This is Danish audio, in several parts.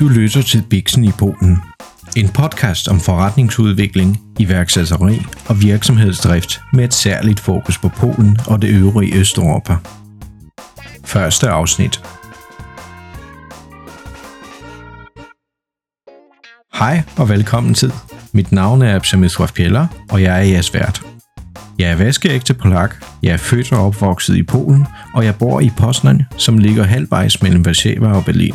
Du lytter til Bixen i Polen. En podcast om forretningsudvikling, iværksætteri og virksomhedsdrift med et særligt fokus på Polen og det øvrige Østeuropa. Første afsnit. Hej og velkommen til. Mit navn er Absamit Pjeller, og jeg er jeres vært. Jeg er vaskeægte polak, jeg er født og opvokset i Polen, og jeg bor i Poznan, som ligger halvvejs mellem Warszawa og Berlin.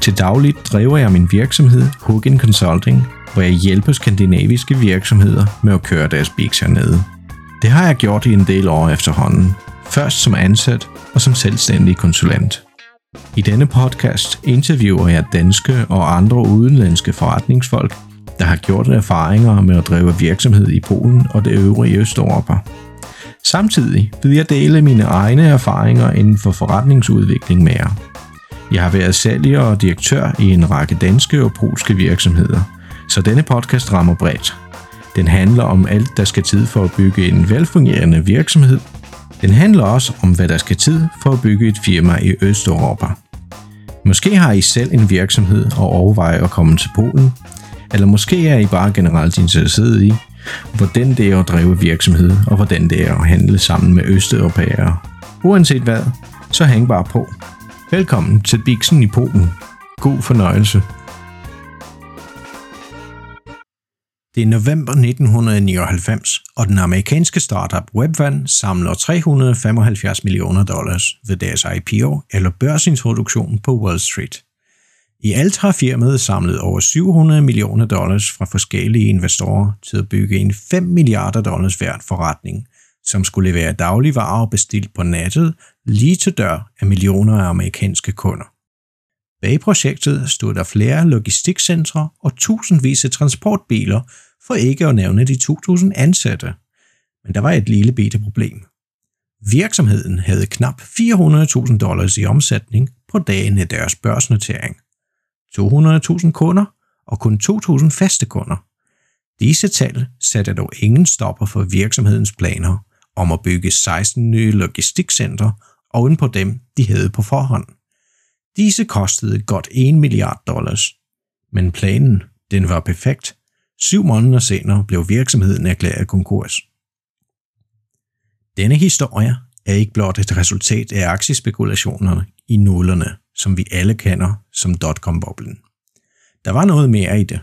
Til dagligt driver jeg min virksomhed Hugin Consulting, hvor jeg hjælper skandinaviske virksomheder med at køre deres biks hernede. Det har jeg gjort i en del år efterhånden. Først som ansat og som selvstændig konsulent. I denne podcast interviewer jeg danske og andre udenlandske forretningsfolk, der har gjort erfaringer med at drive virksomhed i Polen og det øvrige Østeuropa. Samtidig vil jeg dele mine egne erfaringer inden for forretningsudvikling med jer. Jeg har været sælger og direktør i en række danske og polske virksomheder, så denne podcast rammer bredt. Den handler om alt, der skal tid for at bygge en velfungerende virksomhed. Den handler også om, hvad der skal tid for at bygge et firma i Østeuropa. Måske har I selv en virksomhed og overvejer at komme til Polen, eller måske er I bare generelt interesseret i, hvordan det er at drive virksomhed, og hvordan det er at handle sammen med østeuropæere. Uanset hvad, så hæng bare på. Velkommen til Bixen i Polen. God fornøjelse. Det er november 1999, og den amerikanske startup Webvan samler 375 millioner dollars ved deres IPO eller børsintroduktion på Wall Street. I alt har firmaet samlet over 700 millioner dollars fra forskellige investorer til at bygge en 5 milliarder dollars værd forretning, som skulle levere dagligvarer bestilt på nettet lige til dør af millioner af amerikanske kunder. Bag projektet stod der flere logistikcentre og tusindvis af transportbiler, for ikke at nævne de 2.000 ansatte. Men der var et lille bitte problem. Virksomheden havde knap 400.000 dollars i omsætning på dagen af deres børsnotering. 200.000 kunder og kun 2.000 faste kunder. Disse tal satte dog ingen stopper for virksomhedens planer om at bygge 16 nye logistikcentre oven på dem, de havde på forhånd. Disse kostede godt 1 milliard dollars. Men planen, den var perfekt. Syv måneder senere blev virksomheden erklæret konkurs. Denne historie er ikke blot et resultat af aktiespekulationerne i nullerne, som vi alle kender som dotcom-boblen. Der var noget mere i det.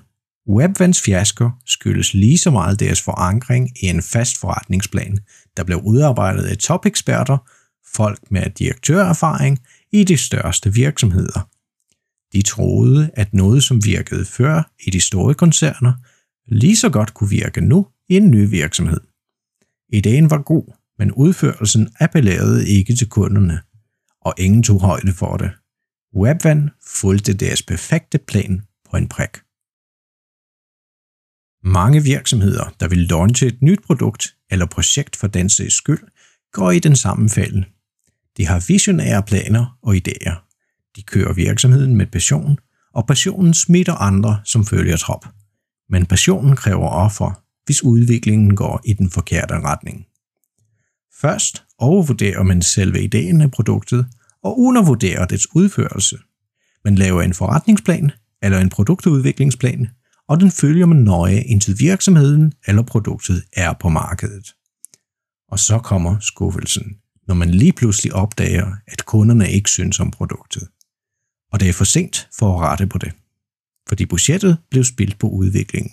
Webvans fiasko skyldes lige så meget deres forankring i en fast forretningsplan, der blev udarbejdet af topeksperter, folk med direktørerfaring i de største virksomheder. De troede, at noget, som virkede før i de store koncerner, lige så godt kunne virke nu i en ny virksomhed. Ideen var god, men udførelsen appellerede ikke til kunderne, og ingen tog højde for det. Webvan fulgte deres perfekte plan på en prik. Mange virksomheder, der vil launche et nyt produkt eller projekt for den sags skyld, går i den samme fælde. De har visionære planer og idéer. De kører virksomheden med passion, og passionen smitter andre, som følger trop. Men passionen kræver offer, hvis udviklingen går i den forkerte retning. Først overvurderer man selve ideen af produktet og undervurderer dets udførelse. Man laver en forretningsplan eller en produktudviklingsplan, og den følger man nøje indtil virksomheden eller produktet er på markedet. Og så kommer skuffelsen, når man lige pludselig opdager, at kunderne ikke synes om produktet. Og det er for sent for at rette på det, fordi budgettet blev spildt på udviklingen.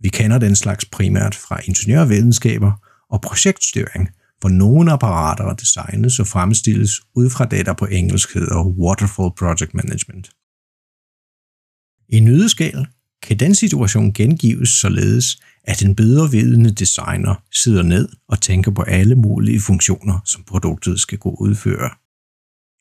Vi kender den slags primært fra ingeniørvidenskaber og projektstyring, hvor nogle apparater designes og fremstilles ud fra det, der på engelsk hedder Waterfall Project Management. I nødeskal kan den situation gengives således, at en bedrevidende designer sidder ned og tænker på alle mulige funktioner, som produktet skal gå udføre.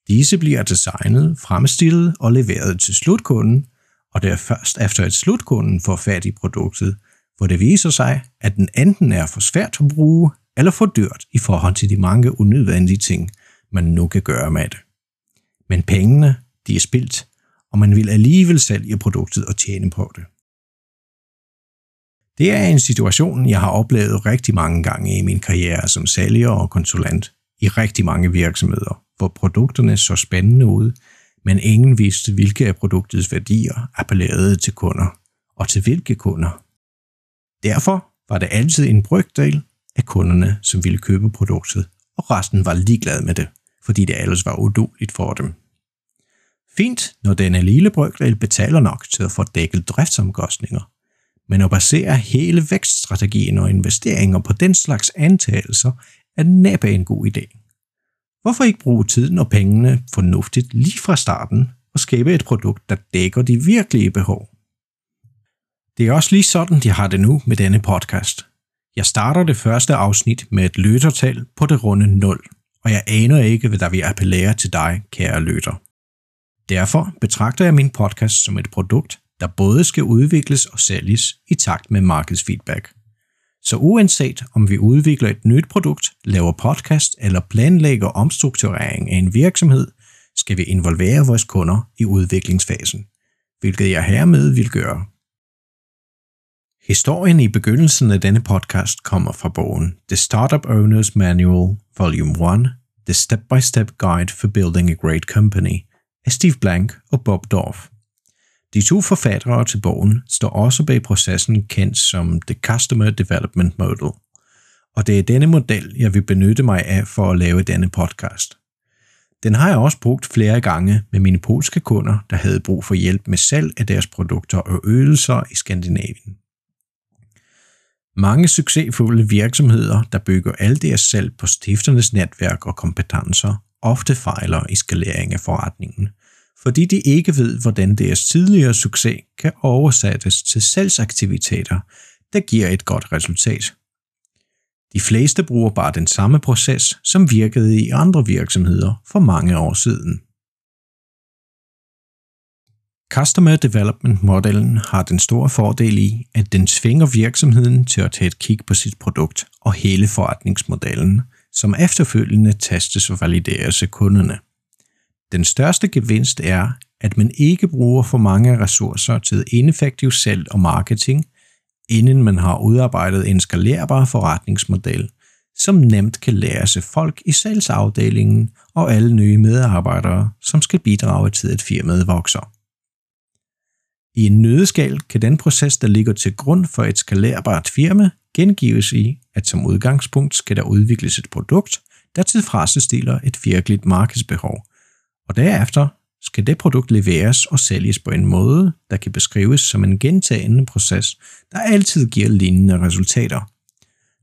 Disse bliver designet, fremstillet og leveret til slutkunden, og det er først efter at slutkunden får fat i produktet, hvor det viser sig, at den enten er for svært at bruge, eller for dyrt i forhold til de mange unødvendige ting, man nu kan gøre med det. Men pengene, de er spildt, og man vil alligevel sælge produktet og tjene på det. Det er en situation, jeg har oplevet rigtig mange gange i min karriere som sælger og konsulent i rigtig mange virksomheder, hvor produkterne så spændende ud, men ingen vidste, hvilke af produktets værdier appellerede til kunder, og til hvilke kunder. Derfor var det altid en brygdel af kunderne, som ville købe produktet, og resten var ligeglad med det, fordi det ellers var uduligt for dem. Fint, når denne lille brygdel betaler nok til at få dækket driftsomkostninger, men at basere hele vækststrategien og investeringer på den slags antagelser er næppe en god idé. Hvorfor ikke bruge tiden og pengene fornuftigt lige fra starten og skabe et produkt, der dækker de virkelige behov? Det er også lige sådan, de har det nu med denne podcast. Jeg starter det første afsnit med et lyttertal på det runde 0, og jeg aner ikke, hvad der vil appellere til dig, kære lytter. Derfor betragter jeg min podcast som et produkt, der både skal udvikles og sælges i takt med markedsfeedback. Så uanset om vi udvikler et nyt produkt, laver podcast eller planlægger omstrukturering af en virksomhed, skal vi involvere vores kunder i udviklingsfasen, hvilket jeg hermed vil gøre. Historien i begyndelsen af denne podcast kommer fra bogen The Startup Owners Manual, Volume 1, The Step-by-Step Guide for Building a Great Company af Steve Blank og Bob Dorf. De to forfattere til bogen står også bag processen kendt som The Customer Development Model, og det er denne model, jeg vil benytte mig af for at lave denne podcast. Den har jeg også brugt flere gange med mine polske kunder, der havde brug for hjælp med salg af deres produkter og øvelser i Skandinavien. Mange succesfulde virksomheder, der bygger alt deres salg på stifternes netværk og kompetencer, ofte fejler i skalering af forretningen, fordi de ikke ved, hvordan deres tidligere succes kan oversættes til salgsaktiviteter, der giver et godt resultat. De fleste bruger bare den samme proces, som virkede i andre virksomheder for mange år siden. Customer Development modellen har den store fordel i, at den tvinger virksomheden til at tage et kig på sit produkt og hele forretningsmodellen, som efterfølgende testes og valideres af kunderne. Den største gevinst er, at man ikke bruger for mange ressourcer til ineffektiv salg og marketing, inden man har udarbejdet en skalerbar forretningsmodel, som nemt kan læres af folk i salgsafdelingen og alle nye medarbejdere, som skal bidrage til, at firmaet vokser. I en nødeskal kan den proces, der ligger til grund for et skalerbart firma, gengives i, at som udgangspunkt skal der udvikles et produkt, der tilfredsstiller et virkeligt markedsbehov, og derefter skal det produkt leveres og sælges på en måde, der kan beskrives som en gentagende proces, der altid giver lignende resultater.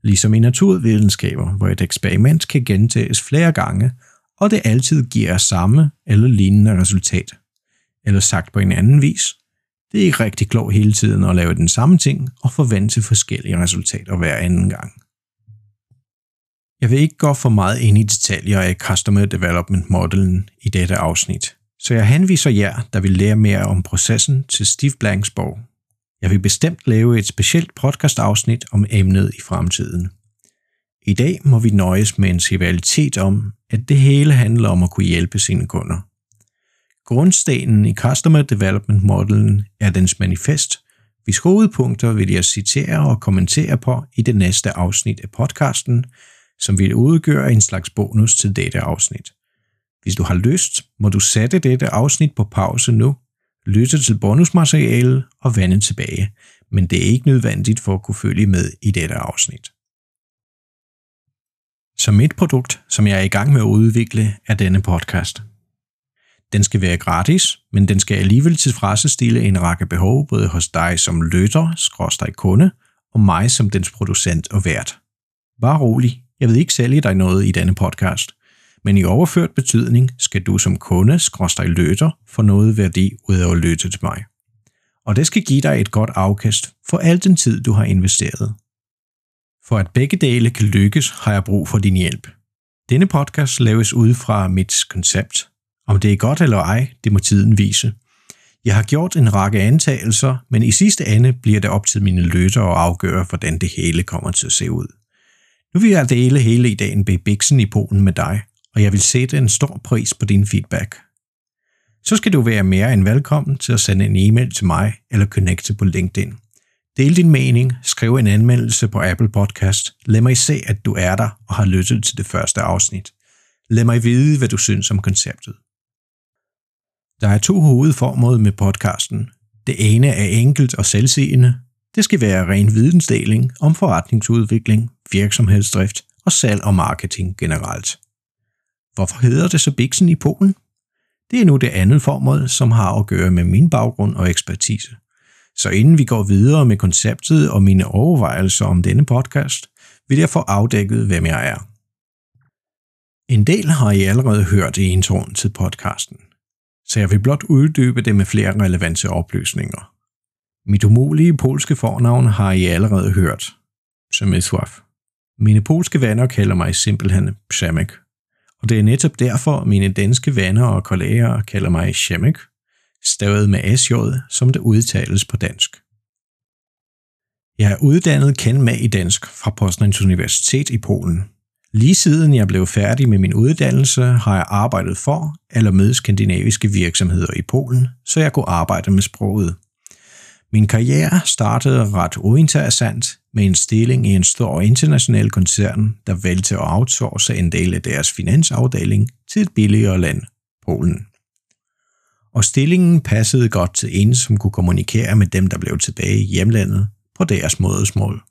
Ligesom i naturvidenskaber, hvor et eksperiment kan gentages flere gange, og det altid giver samme eller lignende resultat. Eller sagt på en anden vis, det er ikke rigtig klogt hele tiden at lave den samme ting og forvente forskellige resultater hver anden gang. Jeg vil ikke gå for meget ind i detaljer af Customer Development Modellen i dette afsnit, så jeg henviser jer, der vil lære mere om processen til Steve Blanks bog. Jeg vil bestemt lave et specielt podcast-afsnit om emnet i fremtiden. I dag må vi nøjes med en civilitet om, at det hele handler om at kunne hjælpe sine kunder. Grundstenen i Customer Development Modellen er dens manifest, hvis hovedpunkter vil jeg citere og kommentere på i det næste afsnit af podcasten, som vil udgøre en slags bonus til dette afsnit. Hvis du har lyst, må du sætte dette afsnit på pause nu, lytte til bonusmaterialet og vende tilbage, men det er ikke nødvendigt for at kunne følge med i dette afsnit. Som mit produkt, som jeg er i gang med at udvikle, er denne podcast – den skal være gratis, men den skal alligevel tilfredsstille en række behov både hos dig som lytter, skråstrej kunde, og mig som dens producent og vært. Bare rolig, jeg vil ikke sælge dig noget i denne podcast, men i overført betydning skal du som kunde, skråstrej lytter, få noget værdi ud af at lytte til mig. Og det skal give dig et godt afkast for al den tid, du har investeret. For at begge dele kan lykkes, har jeg brug for din hjælp. Denne podcast laves ud fra mit koncept, om det er godt eller ej, det må tiden vise. Jeg har gjort en række antagelser, men i sidste ende bliver det op til mine lyttere at afgøre, hvordan det hele kommer til at se ud. Nu vil jeg dele hele ideen bag Bixen i Polen med dig, og jeg vil sætte en stor pris på din feedback. Så skal du være mere end velkommen til at sende en e-mail til mig eller connecte på LinkedIn. Del din mening, skriv en anmeldelse på Apple Podcast. Lad mig se, at du er der og har lyttet til det første afsnit. Lad mig vide, hvad du synes om konceptet. Der er to hovedformål med podcasten. Det ene er enkelt og selvseende. Det skal være ren vidensdeling om forretningsudvikling, virksomhedsdrift og salg og marketing generelt. Hvorfor hedder det så Bixen i Polen? Det er nu det andet formål, som har at gøre med min baggrund og ekspertise. Så inden vi går videre med konceptet og mine overvejelser om denne podcast, vil jeg få afdækket, hvem jeg er. En del har I allerede hørt i introen til podcasten, så jeg vil blot uddybe det med flere relevante oplysninger. Mit umulige polske fornavn har I allerede hørt, Przemysław. Mine polske venner kalder mig simpelthen Przemek, og det er netop derfor, mine danske venner og kolleger kalder mig Przemek, stavet med SJ, som det udtales på dansk. Jeg er uddannet kendt med i dansk fra Poznans Universitet i Polen. Lige siden jeg blev færdig med min uddannelse, har jeg arbejdet for eller med skandinaviske virksomheder i Polen, så jeg kunne arbejde med sproget. Min karriere startede ret uinteressant med en stilling i en stor international koncern, der valgte at outsource en del af deres finansafdeling til et billigere land, Polen og stillingen passede godt til en, som kunne kommunikere med dem, der blev tilbage i hjemlandet på deres modersmål.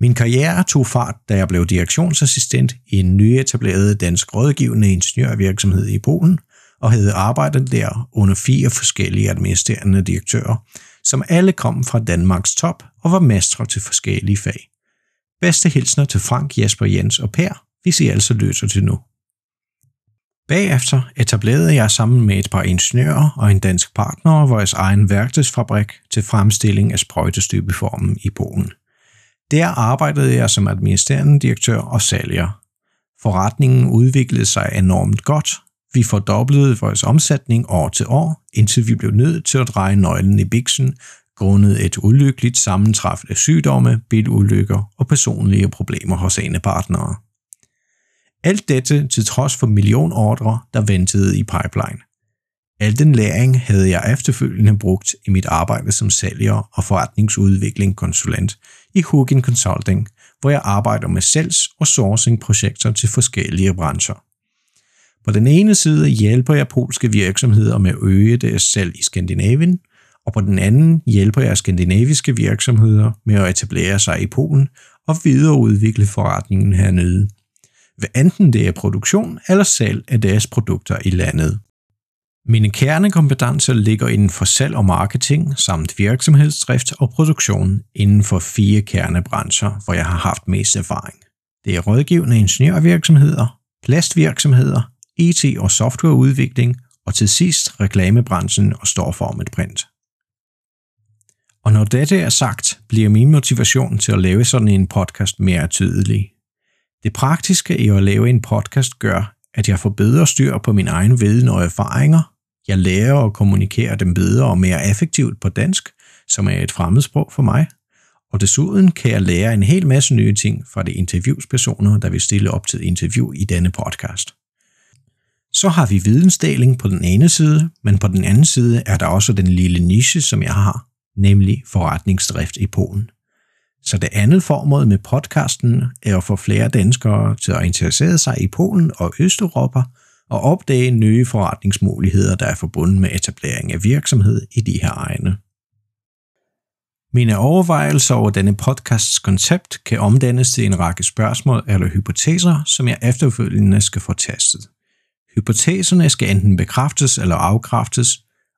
Min karriere tog fart, da jeg blev direktionsassistent i en nyetableret dansk rådgivende ingeniørvirksomhed i Polen, og havde arbejdet der under fire forskellige administrerende direktører, som alle kom fra Danmarks top og var mestre til forskellige fag. Bedste hilsner til Frank, Jesper, Jens og Per, hvis I altså løser til nu. Bagefter etablerede jeg sammen med et par ingeniører og en dansk partner vores egen værktøjsfabrik til fremstilling af sprøjtestybeformen i Polen. Der arbejdede jeg som administrerende direktør og sælger. Forretningen udviklede sig enormt godt. Vi fordoblede vores omsætning år til år, indtil vi blev nødt til at dreje nøglen i biksen, grundet et ulykkeligt sammentræf af sygdomme, bilulykker og personlige problemer hos ene partnere. Alt dette til trods for millionordre, der ventede i pipeline. Al den læring havde jeg efterfølgende brugt i mit arbejde som sælger og forretningsudvikling konsulent i Hugin Consulting, hvor jeg arbejder med sales- og sourcing-projekter til forskellige brancher. På den ene side hjælper jeg polske virksomheder med at øge deres salg i Skandinavien, og på den anden hjælper jeg skandinaviske virksomheder med at etablere sig i Polen og videreudvikle forretningen hernede hvad enten det er produktion eller salg af deres produkter i landet. Mine kernekompetencer ligger inden for salg og marketing samt virksomhedsdrift og produktion inden for fire kernebrancher, hvor jeg har haft mest erfaring. Det er rådgivende ingeniørvirksomheder, plastvirksomheder, IT- og softwareudvikling og til sidst reklamebranchen og storformet print. Og når dette er sagt, bliver min motivation til at lave sådan en podcast mere tydelig. Det praktiske i at lave en podcast gør, at jeg får bedre styr på min egen viden og erfaringer. Jeg lærer at kommunikere dem bedre og mere effektivt på dansk, som er et fremmedsprog for mig. Og desuden kan jeg lære en hel masse nye ting fra de interviewspersoner, der vil stille op til interview i denne podcast. Så har vi vidensdeling på den ene side, men på den anden side er der også den lille niche, som jeg har, nemlig forretningsdrift i Polen. Så det andet formål med podcasten er at få flere danskere til at interessere sig i Polen og Østeuropa og opdage nye forretningsmuligheder, der er forbundet med etablering af virksomhed i de her egne. Mine overvejelser over denne podcasts koncept kan omdannes til en række spørgsmål eller hypoteser, som jeg efterfølgende skal få testet. Hypoteserne skal enten bekræftes eller afkræftes,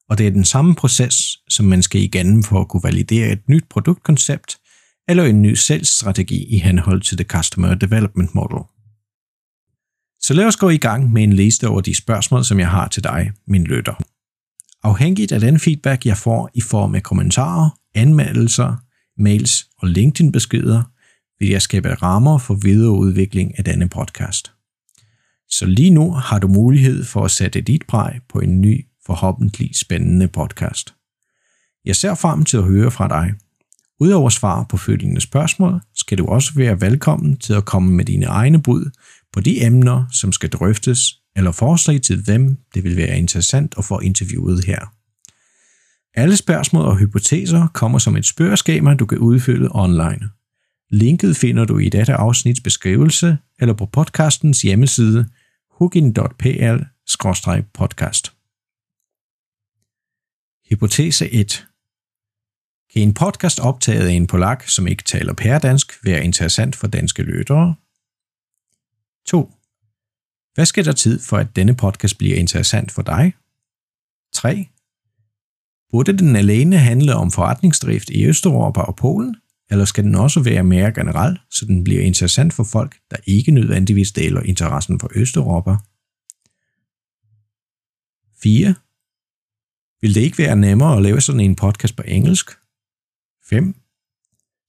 og det er den samme proces, som man skal igennem for at kunne validere et nyt produktkoncept – eller en ny salgsstrategi i henhold til The Customer Development Model. Så lad os gå i gang med en liste over de spørgsmål, som jeg har til dig, min lytter. Afhængigt af den feedback, jeg får i form af kommentarer, anmeldelser, mails og LinkedIn-beskeder, vil jeg skabe rammer for videreudvikling af denne podcast. Så lige nu har du mulighed for at sætte dit præg på en ny, forhåbentlig spændende podcast. Jeg ser frem til at høre fra dig – Udover svar på følgende spørgsmål, skal du også være velkommen til at komme med dine egne bud på de emner, som skal drøftes, eller forslag til hvem det vil være interessant at få interviewet her. Alle spørgsmål og hypoteser kommer som et spørgeskema, du kan udfylde online. Linket finder du i dette afsnits beskrivelse eller på podcastens hjemmeside hugin.pl-podcast. Hypotese 1. Kan en podcast optaget af en polak, som ikke taler pærdansk, være interessant for danske lyttere? 2. Hvad skal der tid for, at denne podcast bliver interessant for dig? 3. Burde den alene handle om forretningsdrift i Østeuropa og Polen, eller skal den også være mere generel, så den bliver interessant for folk, der ikke nødvendigvis deler interessen for Østeuropa? 4. Vil det ikke være nemmere at lave sådan en podcast på engelsk? 5.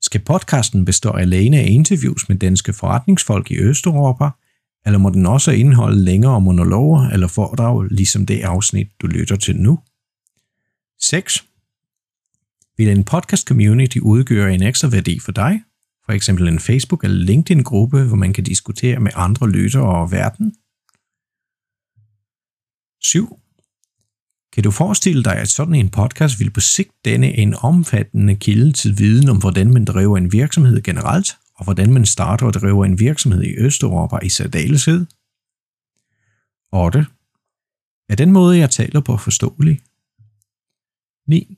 Skal podcasten bestå alene af interviews med danske forretningsfolk i Østeuropa, eller må den også indeholde længere monologer eller foredrag, ligesom det afsnit, du lytter til nu? 6. Vil en podcast community udgøre en ekstra værdi for dig? For eksempel en Facebook- eller LinkedIn-gruppe, hvor man kan diskutere med andre lyttere og verden? 7. Kan du forestille dig, at sådan en podcast vil på sigt danne en omfattende kilde til viden om, hvordan man driver en virksomhed generelt, og hvordan man starter og driver en virksomhed i Østeuropa i særdeleshed? 8. Er den måde, jeg taler på forståelig? 9.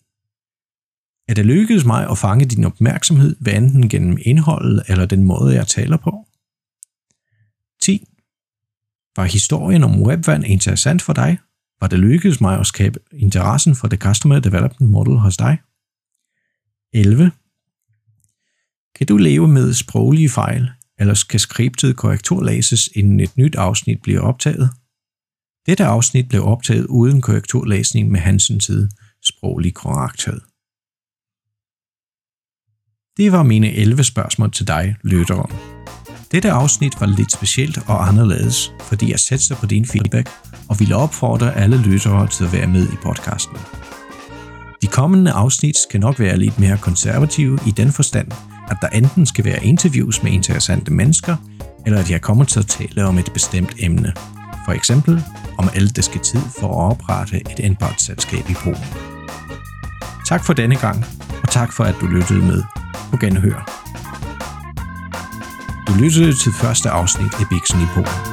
Er det lykkedes mig at fange din opmærksomhed, hvad enten gennem indholdet eller den måde, jeg taler på? 10. Var historien om webvand interessant for dig? Var det lykkedes mig at skabe interessen for det Customer Development Model hos dig? 11. Kan du leve med sproglige fejl, eller skal skriptet korrekturlæses, inden et nyt afsnit bliver optaget? Dette afsnit blev optaget uden korrekturlæsning med Hansens tid sproglig korrekthed. Det var mine 11 spørgsmål til dig, lytteren. Dette afsnit var lidt specielt og anderledes, fordi jeg sætter på din feedback og ville opfordre alle lyttere til at være med i podcasten. De kommende afsnit skal nok være lidt mere konservative i den forstand, at der enten skal være interviews med interessante mennesker, eller at jeg kommer til at tale om et bestemt emne. For eksempel om alt det skal tid for at oprette et indbrætsselskab i Polen. Tak for denne gang, og tak for at du lyttede med på Genhør. Du lyttede til første afsnit af Bixen i Polen.